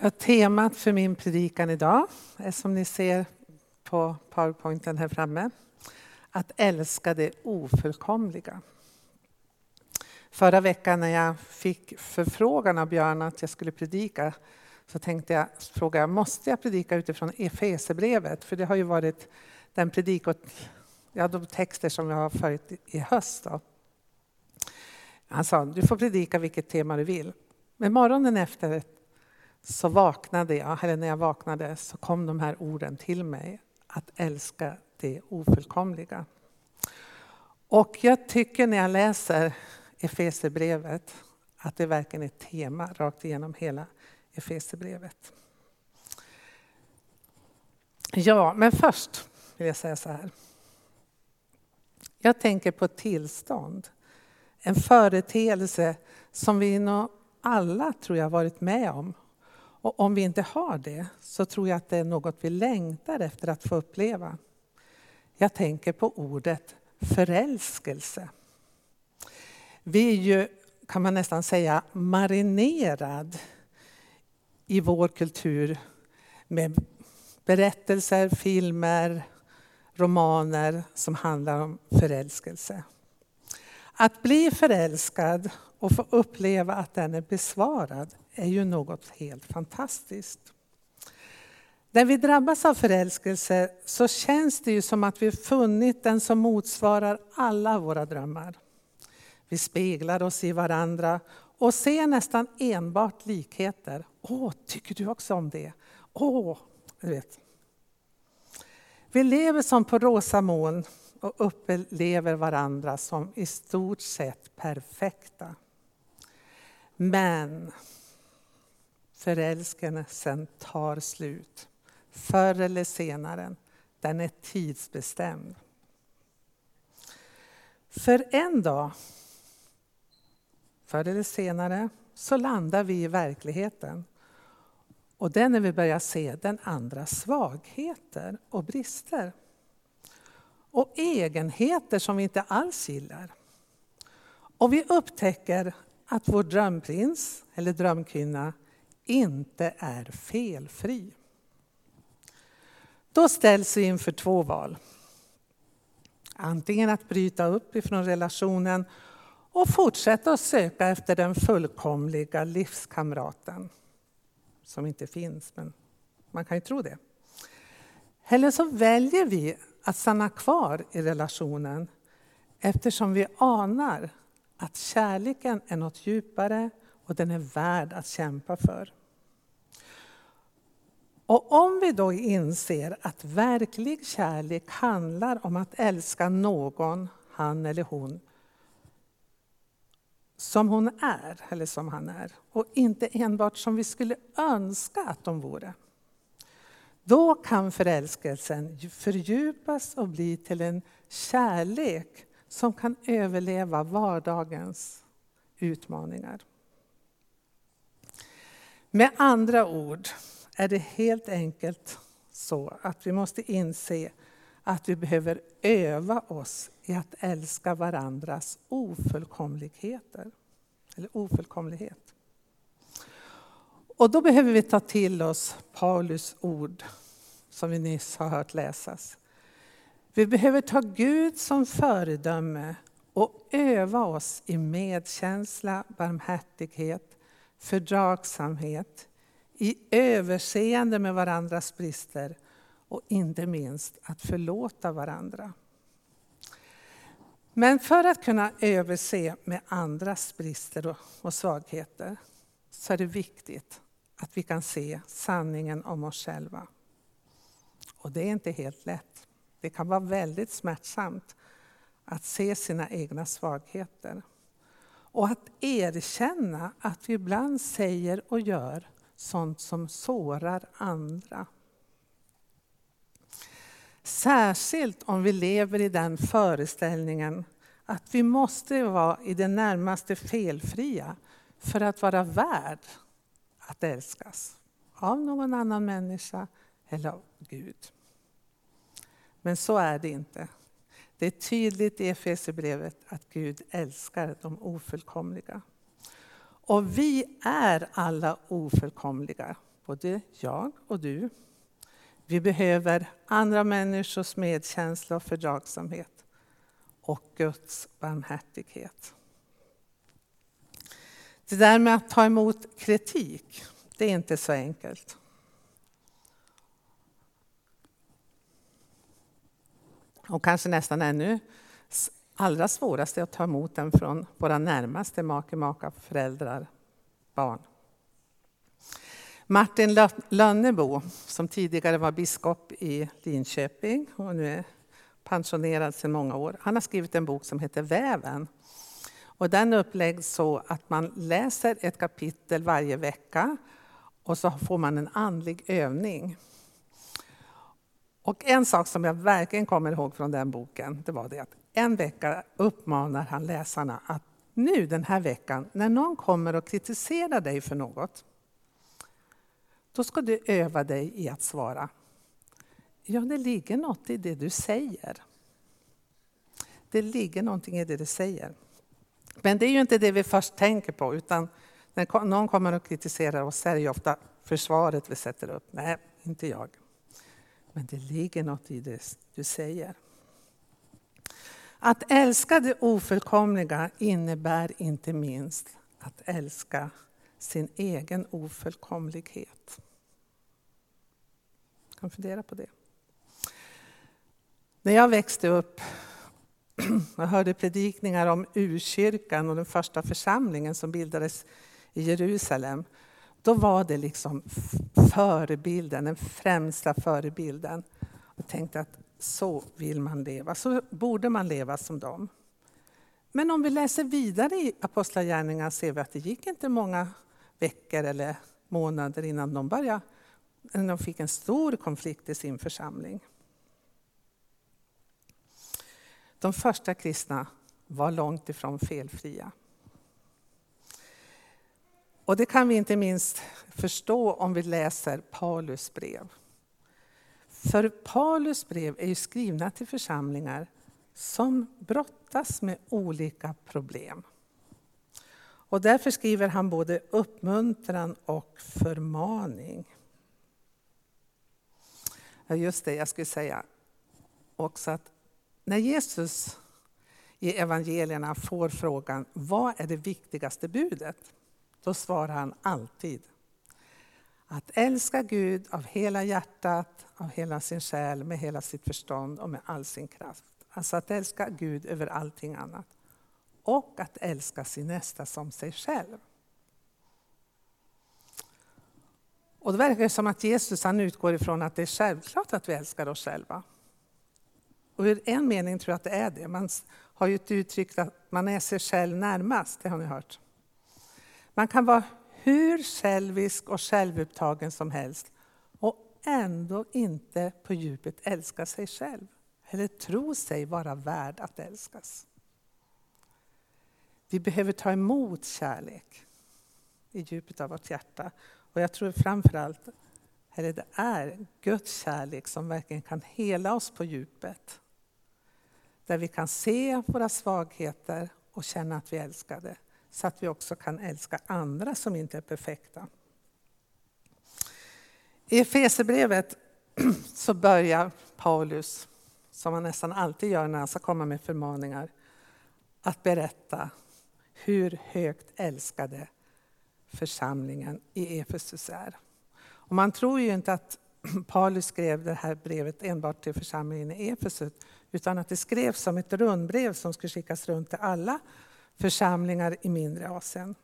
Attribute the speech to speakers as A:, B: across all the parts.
A: Ja, temat för min predikan idag är som ni ser på powerpointen här framme, att älska det ofullkomliga. Förra veckan när jag fick förfrågan av Björn att jag skulle predika så tänkte jag fråga, måste jag predika utifrån Efesebrevet? För det har ju varit den predikot, ja, de texter som jag har följt i höst. Då. Han sa, du får predika vilket tema du vill. Men morgonen efter så vaknade jag, eller när jag vaknade så kom de här orden till mig. Att älska det ofullkomliga. Och jag tycker när jag läser Efesierbrevet att det verkligen är ett tema rakt igenom hela Efesierbrevet. Ja, men först vill jag säga så här. Jag tänker på ett tillstånd, en företeelse som vi nog alla tror jag varit med om och om vi inte har det så tror jag att det är något vi längtar efter att få uppleva. Jag tänker på ordet förälskelse. Vi är ju, kan man nästan säga, marinerad i vår kultur med berättelser, filmer, romaner som handlar om förälskelse. Att bli förälskad och få uppleva att den är besvarad är ju något helt fantastiskt. När vi drabbas av förälskelse så känns det ju som att vi funnit den som motsvarar alla våra drömmar. Vi speglar oss i varandra och ser nästan enbart likheter. Åh, tycker du också om det? Åh, du vet. Vi lever som på rosa moln och upplever varandra som i stort sett perfekta. Men förälskelsen tar slut. Förr eller senare. Den är tidsbestämd. För en dag, förr eller senare, så landar vi i verkligheten. Och det är när vi börjar se den andras svagheter och brister. Och egenheter som vi inte alls gillar. Och vi upptäcker att vår drömprins eller drömkvinna inte är felfri. Då ställs vi inför två val. Antingen att bryta upp ifrån relationen och fortsätta att söka efter den fullkomliga livskamraten. Som inte finns, men man kan ju tro det. Eller så väljer vi att stanna kvar i relationen eftersom vi anar att kärleken är något djupare och den är värd att kämpa för. Och om vi då inser att verklig kärlek handlar om att älska någon, han eller hon, som hon är, eller som han är, och inte enbart som vi skulle önska att de vore. Då kan förälskelsen fördjupas och bli till en kärlek som kan överleva vardagens utmaningar. Med andra ord är det helt enkelt så att vi måste inse att vi behöver öva oss i att älska varandras ofullkomligheter. Eller ofullkomlighet. Och då behöver vi ta till oss Paulus ord som vi nyss har hört läsas. Vi behöver ta Gud som föredöme och öva oss i medkänsla, barmhärtighet, fördragsamhet, i överseende med varandras brister och inte minst att förlåta varandra. Men för att kunna överse med andras brister och svagheter så är det viktigt att vi kan se sanningen om oss själva. Och det är inte helt lätt. Det kan vara väldigt smärtsamt att se sina egna svagheter. Och att erkänna att vi ibland säger och gör sånt som sårar andra. Särskilt om vi lever i den föreställningen att vi måste vara i det närmaste felfria för att vara värd att älskas av någon annan människa eller av Gud. Men så är det inte. Det är tydligt i Efesierbrevet att Gud älskar de ofullkomliga. Och vi är alla ofullkomliga, både jag och du. Vi behöver andra människors medkänsla och fördragsamhet och Guds barmhärtighet. Det där med att ta emot kritik, det är inte så enkelt. Och kanske nästan ännu allra svårast är att ta emot den från våra närmaste make, maka, föräldrar, barn. Martin Lönnebo, som tidigare var biskop i Linköping och nu är pensionerad sedan många år, han har skrivit en bok som heter Väven. Och den uppläggs så att man läser ett kapitel varje vecka och så får man en andlig övning. Och en sak som jag verkligen kommer ihåg från den boken, det var det att en vecka uppmanar han läsarna att nu den här veckan, när någon kommer och kritiserar dig för något, då ska du öva dig i att svara. Ja, det ligger något i det du säger. Det ligger någonting i det du säger. Men det är ju inte det vi först tänker på, utan när någon kommer och kritiserar oss så är det ju ofta försvaret vi sätter upp. Nej, inte jag. Men det ligger något i det du säger. Att älska det ofullkomliga innebär inte minst att älska sin egen ofullkomlighet. Jag kan fundera på det. När jag växte upp och hörde predikningar om urkyrkan och den första församlingen som bildades i Jerusalem, då var det liksom förebilden, den främsta förebilden. Jag tänkte att så vill man leva, så borde man leva som dem. Men om vi läser vidare i Apostlagärningarna ser vi att det gick inte många veckor eller månader innan de, började, innan de fick en stor konflikt i sin församling. De första kristna var långt ifrån felfria. Och det kan vi inte minst förstå om vi läser Paulus brev. För Paulus brev är ju skrivna till församlingar som brottas med olika problem. Och därför skriver han både uppmuntran och förmaning. Ja, just det, jag skulle säga också att när Jesus i evangelierna får frågan vad är det viktigaste budet? Då svarar han alltid att älska Gud av hela hjärtat, av hela sin själ, med hela sitt förstånd och med all sin kraft. Alltså att älska Gud över allting annat. Och att älska sin nästa som sig själv. Och det verkar som att Jesus han utgår ifrån att det är självklart att vi älskar oss själva. Och i en mening tror jag att det är det. Man har ju ett uttryck att man är sig själv närmast, det har ni hört. Man kan vara hur självisk och självupptagen som helst och ändå inte på djupet älska sig själv eller tro sig vara värd att älskas. Vi behöver ta emot kärlek i djupet av vårt hjärta. Och jag tror framförallt eller det är Guds kärlek som verkligen kan hela oss på djupet. Där vi kan se våra svagheter och känna att vi är älskade så att vi också kan älska andra som inte är perfekta. I Efesierbrevet så börjar Paulus, som han nästan alltid gör när han ska komma med förmaningar, att berätta hur högt älskade församlingen i Efesus är. Och man tror ju inte att Paulus skrev det här brevet enbart till församlingen i Efesus, utan att det skrevs som ett rundbrev som skulle skickas runt till alla församlingar i mindre Asien.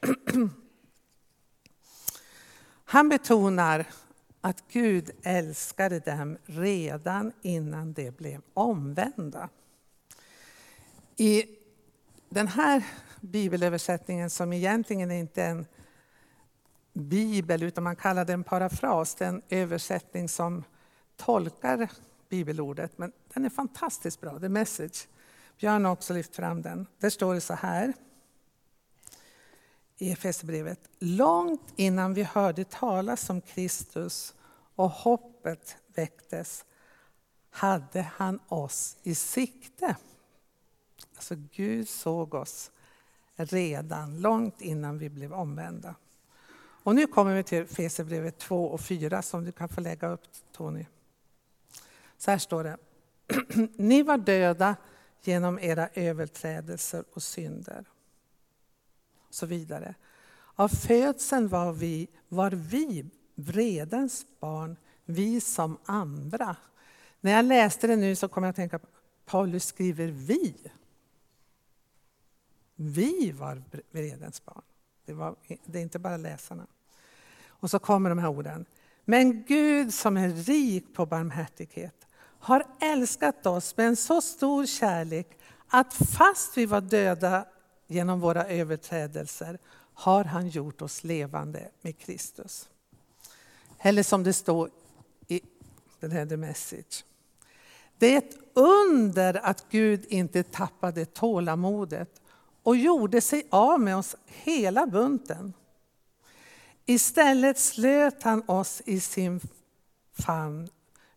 A: Han betonar att Gud älskade dem redan innan de blev omvända. I den här bibelöversättningen, som egentligen inte är en bibel, utan man kallar den parafras, den översättning som tolkar bibelordet, men den är fantastiskt bra, the message. Björn har också lyft fram den. Där står det så här i Efesierbrevet. Långt innan vi hörde talas om Kristus och hoppet väcktes hade han oss i sikte. Alltså Gud såg oss redan långt innan vi blev omvända. Och nu kommer vi till Efesierbrevet 2 och 4 som du kan få lägga upp Tony. Så här står det. Ni var döda genom era överträdelser och synder. Och så vidare. Av födseln var vi, var vi vredens barn, vi som andra. När jag läste det nu så kom jag att tänka Paulus skriver vi. Vi var vredens barn. Det, var, det är inte bara läsarna. Och så kommer de här orden. Men Gud som är rik på barmhärtighet har älskat oss med en så stor kärlek att fast vi var döda genom våra överträdelser har han gjort oss levande med Kristus. Eller som det står i den här The Message. Det är ett under att Gud inte tappade tålamodet och gjorde sig av med oss hela bunten. Istället slöt han oss i sin famn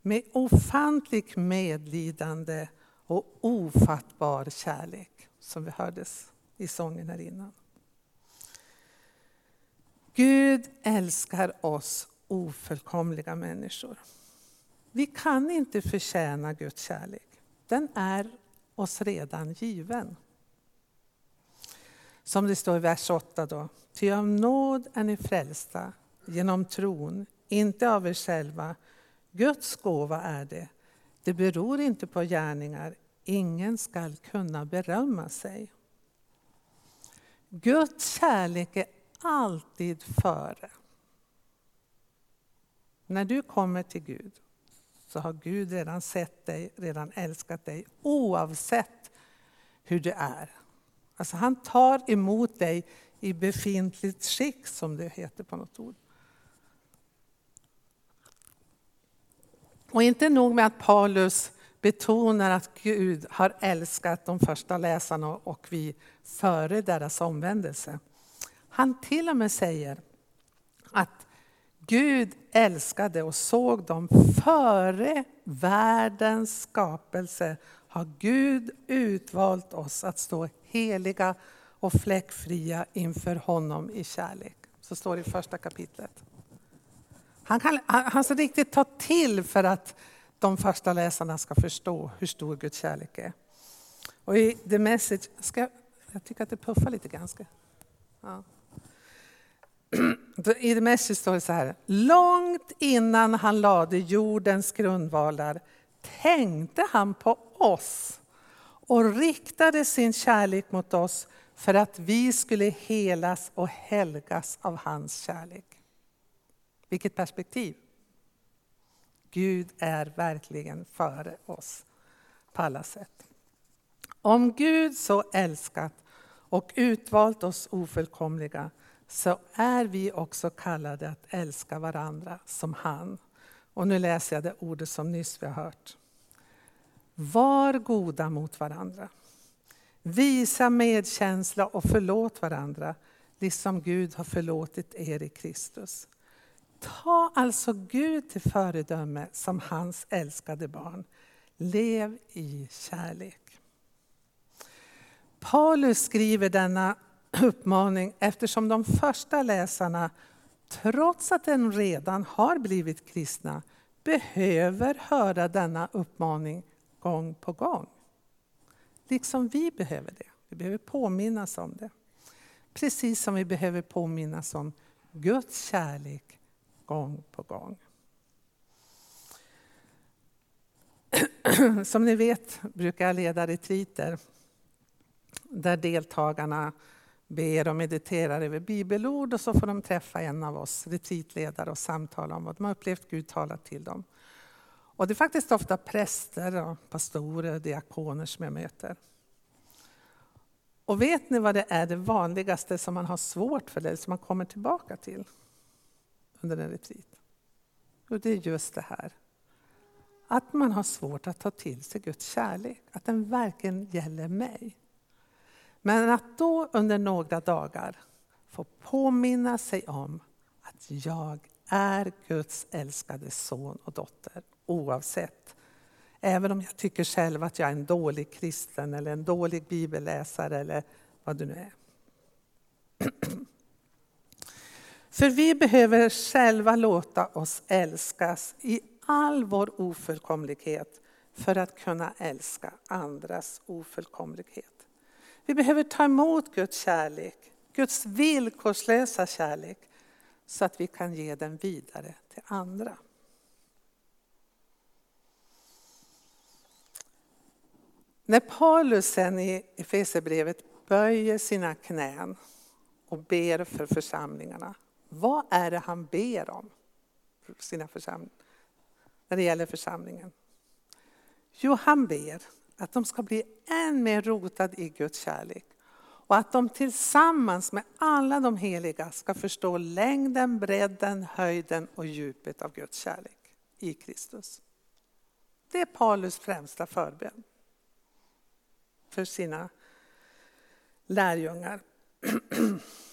A: med ofantligt medlidande och ofattbar kärlek, som vi hördes i sången här innan. Gud älskar oss ofullkomliga människor. Vi kan inte förtjäna Guds kärlek. Den är oss redan given. Som det står i vers 8 då. Ty av nåd är ni frälsta genom tron, inte av er själva. Guds gåva är det. Det beror inte på gärningar. Ingen skall kunna berömma sig. Guds kärlek är alltid före. När du kommer till Gud så har Gud redan sett dig, redan älskat dig oavsett hur du är. Alltså han tar emot dig i befintligt skick som det heter på något ord. Och inte nog med att Paulus betonar att Gud har älskat de första läsarna och vi före deras omvändelse. Han till och med säger att Gud älskade och såg dem före världens skapelse har Gud utvalt oss att stå heliga och fläckfria inför honom i kärlek. Så står det i första kapitlet. Han, kan, han ska riktigt ta till för att de första läsarna ska förstå hur stor Guds kärlek är. Och i The Message, ska, jag tycker att det puffar lite ganska. Ja. I The Message står det så här. Långt innan han lade jordens grundvalar tänkte han på oss och riktade sin kärlek mot oss för att vi skulle helas och helgas av hans kärlek. Vilket perspektiv! Gud är verkligen före oss på alla sätt. Om Gud så älskat och utvalt oss ofullkomliga så är vi också kallade att älska varandra som han. Och nu läser jag det ordet som nyss vi har hört. Var goda mot varandra. Visa medkänsla och förlåt varandra, liksom Gud har förlåtit er i Kristus. Ta alltså Gud till föredöme som hans älskade barn. Lev i kärlek. Paulus skriver denna uppmaning eftersom de första läsarna, trots att de redan har blivit kristna, behöver höra denna uppmaning gång på gång. Liksom vi behöver det. Vi behöver påminnas om det. Precis som vi behöver påminnas om Guds kärlek gång på gång. Som ni vet brukar jag leda retriter där deltagarna ber och mediterar över bibelord och så får de träffa en av oss retreatledare och samtala om vad de har upplevt Gud talat till dem. Och det är faktiskt ofta präster, och pastorer och diakoner som jag möter. Och vet ni vad det är det vanligaste som man har svårt för, eller som man kommer tillbaka till under en retreat? Och det är just det här. Att man har svårt att ta till sig Guds kärlek, att den verkligen gäller mig. Men att då under några dagar få påminna sig om att jag är Guds älskade son och dotter oavsett. Även om jag tycker själv att jag är en dålig kristen eller en dålig bibelläsare eller vad du nu är. För vi behöver själva låta oss älskas i all vår ofullkomlighet för att kunna älska andras ofullkomlighet. Vi behöver ta emot Guds kärlek, Guds villkorslösa kärlek, så att vi kan ge den vidare till andra. När Paulus sen i Efesierbrevet böjer sina knän och ber för församlingarna, vad är det han ber om sina församlingar, när det gäller församlingen? Jo, han ber att de ska bli än mer rotade i Guds kärlek och att de tillsammans med alla de heliga ska förstå längden, bredden, höjden och djupet av Guds kärlek i Kristus. Det är Paulus främsta förbön för sina lärjungar.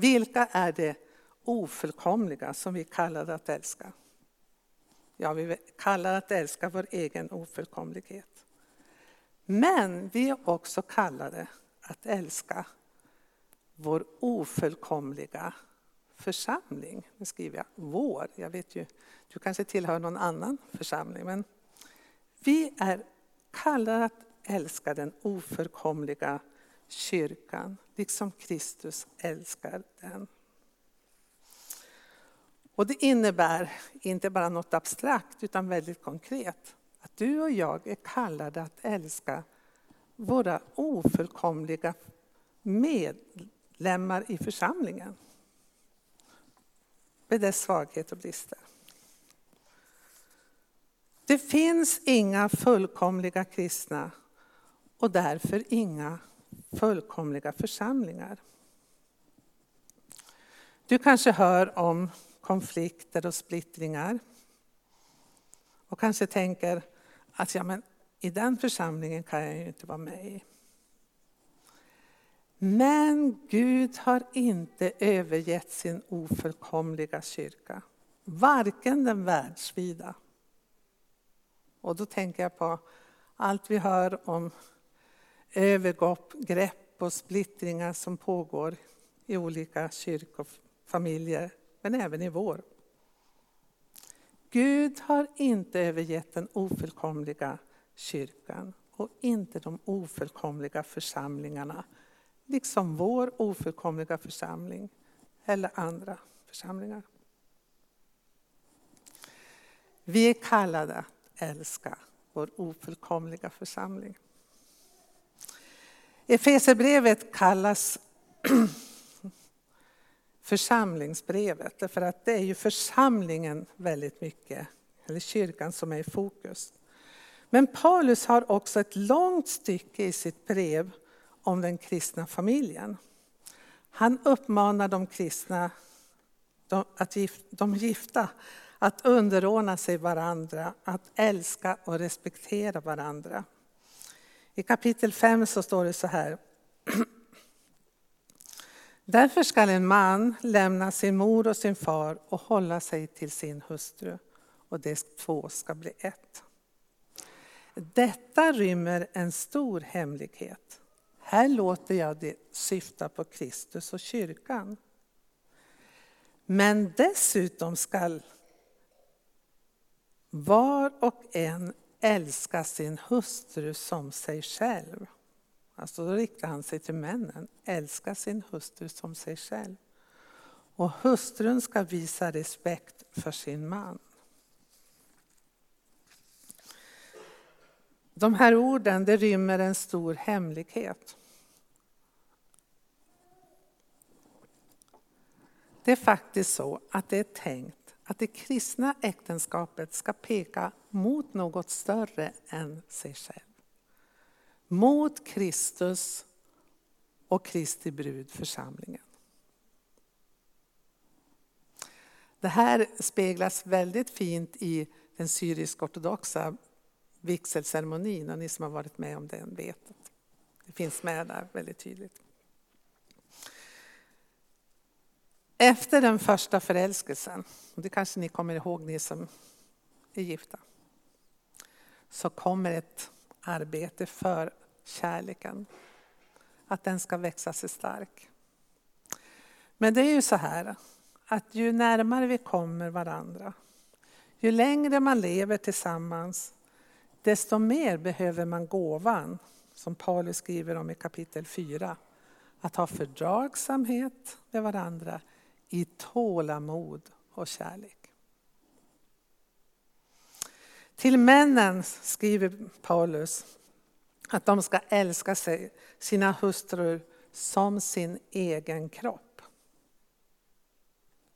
A: Vilka är det ofullkomliga som vi kallar att älska? Ja, vi kallar att älska vår egen ofullkomlighet. Men vi är också kallade att älska vår ofullkomliga församling. Nu skriver jag vår. Jag vet ju, du kanske tillhör någon annan församling. Men vi är kallade att älska den ofullkomliga kyrkan, liksom Kristus älskar den. Och det innebär inte bara något abstrakt utan väldigt konkret. Att du och jag är kallade att älska våra ofullkomliga medlemmar i församlingen. Med dess svaghet och brister. Det finns inga fullkomliga kristna och därför inga fullkomliga församlingar. Du kanske hör om konflikter och splittringar. Och kanske tänker att ja, men i den församlingen kan jag ju inte vara med i. Men Gud har inte övergett sin ofullkomliga kyrka. Varken den världsvida. Och då tänker jag på allt vi hör om övergrepp och splittringar som pågår i olika kyrkofamiljer, men även i vår. Gud har inte övergett den ofullkomliga kyrkan och inte de ofullkomliga församlingarna, liksom vår ofullkomliga församling eller andra församlingar. Vi är kallade att älska vår ofullkomliga församling. Efesierbrevet kallas församlingsbrevet, därför att det är ju församlingen väldigt mycket, eller kyrkan som är i fokus. Men Paulus har också ett långt stycke i sitt brev om den kristna familjen. Han uppmanar de kristna, de, att de gifta, att underordna sig varandra, att älska och respektera varandra. I kapitel 5 så står det så här. Därför skall en man lämna sin mor och sin far och hålla sig till sin hustru och de två ska bli ett. Detta rymmer en stor hemlighet. Här låter jag det syfta på Kristus och kyrkan. Men dessutom skall var och en älska sin hustru som sig själv. Alltså då riktar han sig till männen. Älska sin hustru som sig själv. Och hustrun ska visa respekt för sin man. De här orden det rymmer en stor hemlighet. Det är faktiskt så att det är tänkt att det kristna äktenskapet ska peka mot något större än sig själv. Mot Kristus och Kristi brud, församlingen. Det här speglas väldigt fint i den syrisk-ortodoxa vigselceremonin och ni som har varit med om den vet att det finns med där väldigt tydligt. Efter den första förälskelsen, och det kanske ni kommer ihåg ni som är gifta, så kommer ett arbete för kärleken. Att den ska växa sig stark. Men det är ju så här att ju närmare vi kommer varandra, ju längre man lever tillsammans, desto mer behöver man gåvan, som Paulus skriver om i kapitel 4. Att ha fördragsamhet med varandra i tålamod och kärlek. Till männen skriver Paulus att de ska älska sig, sina hustrur som sin egen kropp.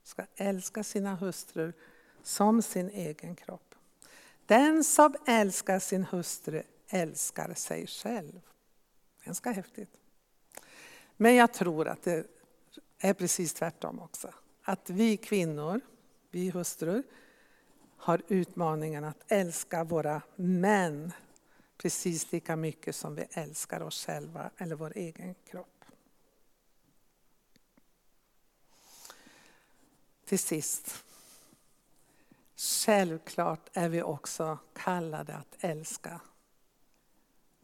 A: Ska älska sina hustrur som sin egen kropp. Den som älskar sin hustru älskar sig själv. Ganska häftigt. Men jag tror att det är precis tvärtom också. Att vi kvinnor, vi hustrur, har utmaningen att älska våra män precis lika mycket som vi älskar oss själva eller vår egen kropp. Till sist. Självklart är vi också kallade att älska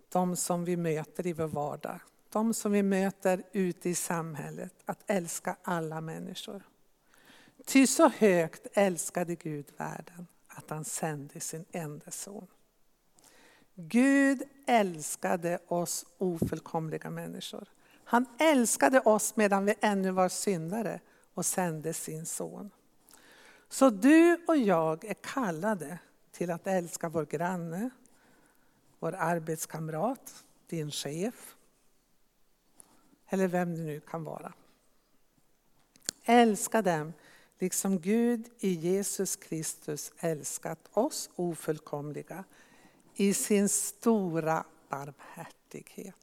A: de som vi möter i vår vardag. De som vi möter ute i samhället. Att älska alla människor. Ty så högt älskade Gud världen att han sände sin enda son. Gud älskade oss ofullkomliga människor. Han älskade oss medan vi ännu var syndare och sände sin son. Så du och jag är kallade till att älska vår granne, vår arbetskamrat, din chef eller vem det nu kan vara. Älska dem liksom Gud i Jesus Kristus älskat oss ofullkomliga i sin stora barmhärtighet.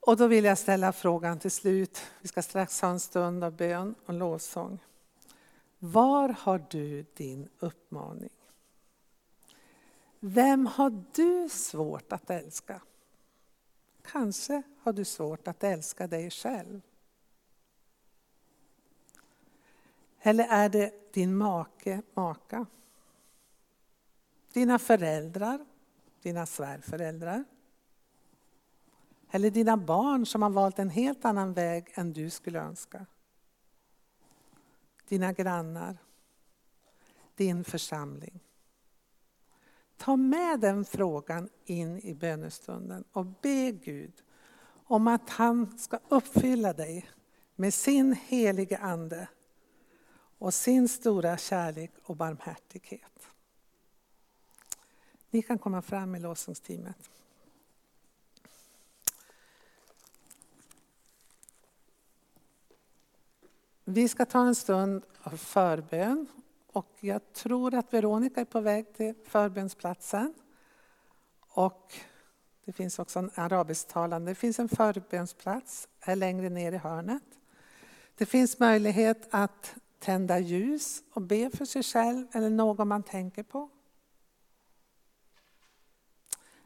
A: Och då vill jag ställa frågan till slut. Vi ska strax ha en stund av bön och lovsång. Var har du din uppmaning? Vem har du svårt att älska? Kanske har du svårt att älska dig själv. Eller är det din make, maka? Dina föräldrar, dina svärföräldrar? Eller dina barn som har valt en helt annan väg än du skulle önska? Dina grannar? Din församling? Ta med den frågan in i bönestunden och be Gud om att han ska uppfylla dig med sin helige Ande och sin stora kärlek och barmhärtighet. Ni kan komma fram i lovsångsteamet. Vi ska ta en stund av förbön och jag tror att Veronica är på väg till förbönsplatsen. Och det finns också en arabisktalande. Det finns en förbönsplats här längre ner i hörnet. Det finns möjlighet att tända ljus och be för sig själv eller någon man tänker på.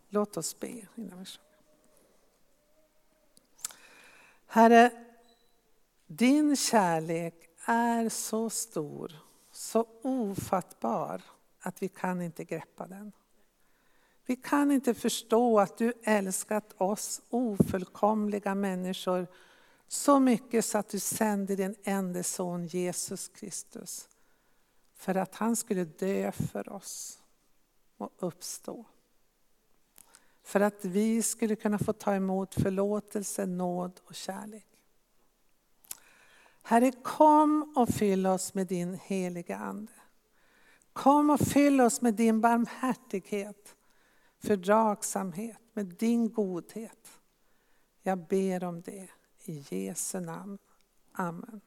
A: Låt oss be innan vi sjunger. Herre, din kärlek är så stor så ofattbar att vi kan inte greppa den. Vi kan inte förstå att du älskat oss ofullkomliga människor så mycket så att du sände din enda son Jesus Kristus för att han skulle dö för oss och uppstå. För att vi skulle kunna få ta emot förlåtelse, nåd och kärlek. Herre, kom och fyll oss med din heliga Ande. Kom och fyll oss med din barmhärtighet, fördragsamhet, med din godhet. Jag ber om det i Jesu namn. Amen.